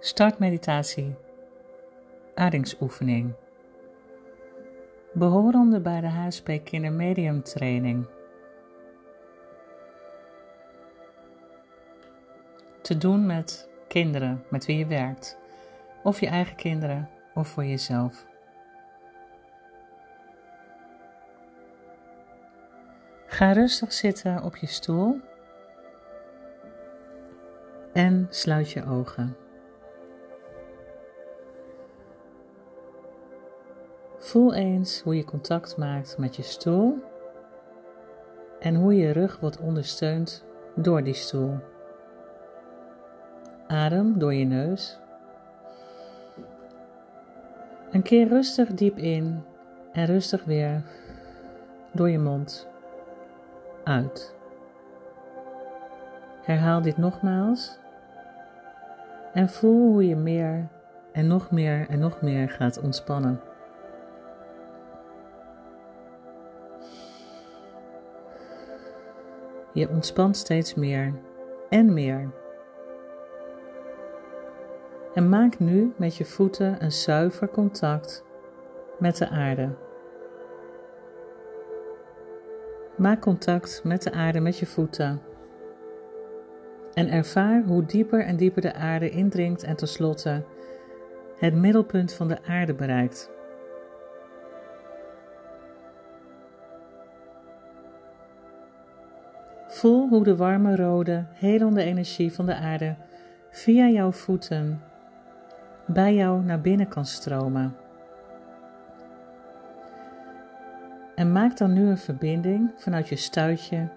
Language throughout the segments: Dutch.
Startmeditatie. Adingsoefening. Behorende bij de HSP Kindermedium training. Te doen met kinderen met wie je werkt, of je eigen kinderen of voor jezelf. Ga rustig zitten op je stoel en sluit je ogen. Voel eens hoe je contact maakt met je stoel en hoe je rug wordt ondersteund door die stoel. Adem door je neus. Een keer rustig diep in en rustig weer door je mond uit. Herhaal dit nogmaals en voel hoe je meer en nog meer en nog meer gaat ontspannen. Je ontspant steeds meer en meer. En maak nu met je voeten een zuiver contact met de aarde. Maak contact met de aarde met je voeten. En ervaar hoe dieper en dieper de aarde indringt en tenslotte het middelpunt van de aarde bereikt. Voel hoe de warme rode, helende energie van de aarde via jouw voeten bij jou naar binnen kan stromen. En maak dan nu een verbinding vanuit je stuitje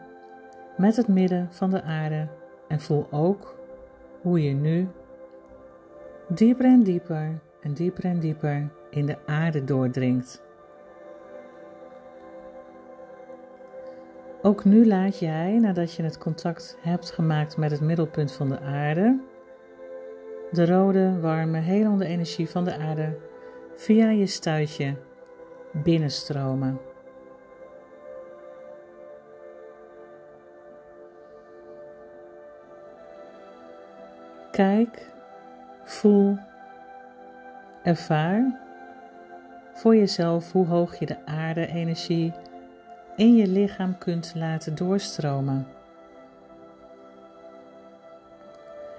met het midden van de aarde en voel ook hoe je nu dieper en dieper en dieper en dieper in de aarde doordringt. Ook nu laat jij, nadat je het contact hebt gemaakt met het middelpunt van de aarde, de rode, warme, helende energie van de aarde via je stuitje binnenstromen. Kijk, voel, ervaar voor jezelf hoe hoog je de aarde-energie in je lichaam kunt laten doorstromen.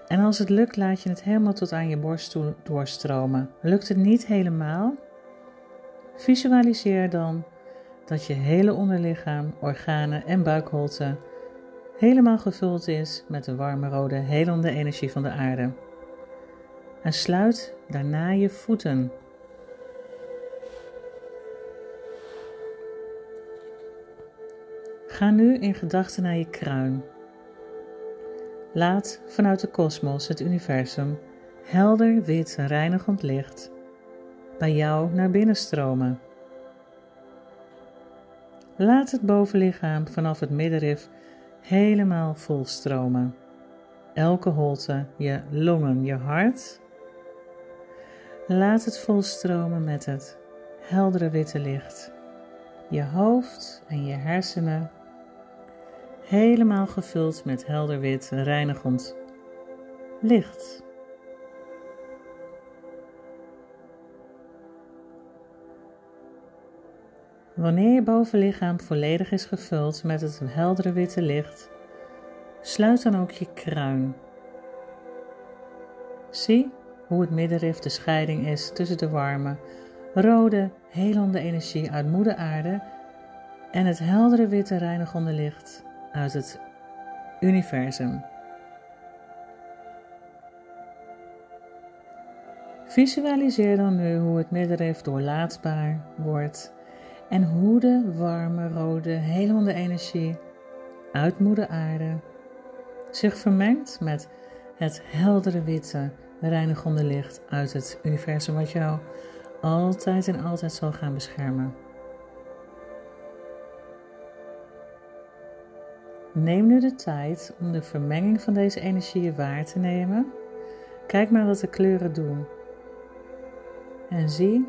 En als het lukt, laat je het helemaal tot aan je borst toe doorstromen. Lukt het niet helemaal? Visualiseer dan dat je hele onderlichaam, organen en buikholte helemaal gevuld is met de warme rode helende energie van de aarde. En sluit daarna je voeten. Ga nu in gedachten naar je kruin. Laat vanuit de kosmos, het universum, helder wit reinigend licht bij jou naar binnen stromen. Laat het bovenlichaam vanaf het middenrif helemaal volstromen. Elke holte, je longen, je hart. Laat het volstromen met het heldere witte licht. Je hoofd en je hersenen helemaal gevuld met helder wit reinigend licht. Wanneer je bovenlichaam volledig is gevuld met het heldere witte licht, sluit dan ook je kruin. Zie hoe het middenrif de scheiding is tussen de warme, rode, helende energie uit moeder aarde en het heldere witte reinigende licht uit het universum. Visualiseer dan nu hoe het middenrif doorlaatbaar wordt en hoe de warme, rode, helende energie uit moeder aarde zich vermengt met het heldere, witte, reinigende licht uit het universum wat jou altijd en altijd zal gaan beschermen. Neem nu de tijd om de vermenging van deze energieën waar te nemen. Kijk maar wat de kleuren doen. En zie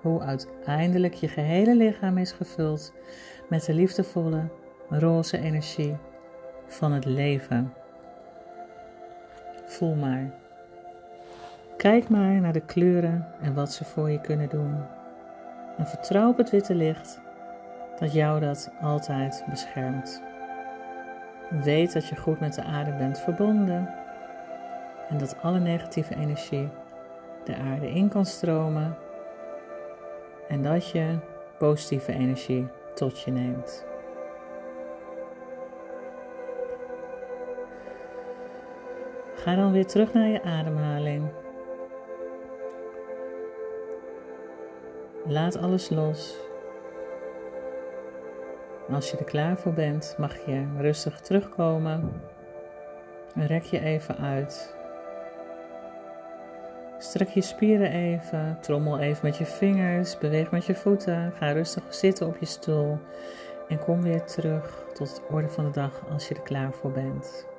hoe uiteindelijk je gehele lichaam is gevuld met de liefdevolle, roze energie van het leven. Voel maar. Kijk maar naar de kleuren en wat ze voor je kunnen doen. En vertrouw op het witte licht dat jou dat altijd beschermt. Weet dat je goed met de aarde bent verbonden en dat alle negatieve energie de aarde in kan stromen en dat je positieve energie tot je neemt. Ga dan weer terug naar je ademhaling. Laat alles los. Als je er klaar voor bent, mag je rustig terugkomen. Rek je even uit. Strek je spieren even, trommel even met je vingers, beweeg met je voeten, ga rustig zitten op je stoel en kom weer terug tot het orde van de dag als je er klaar voor bent.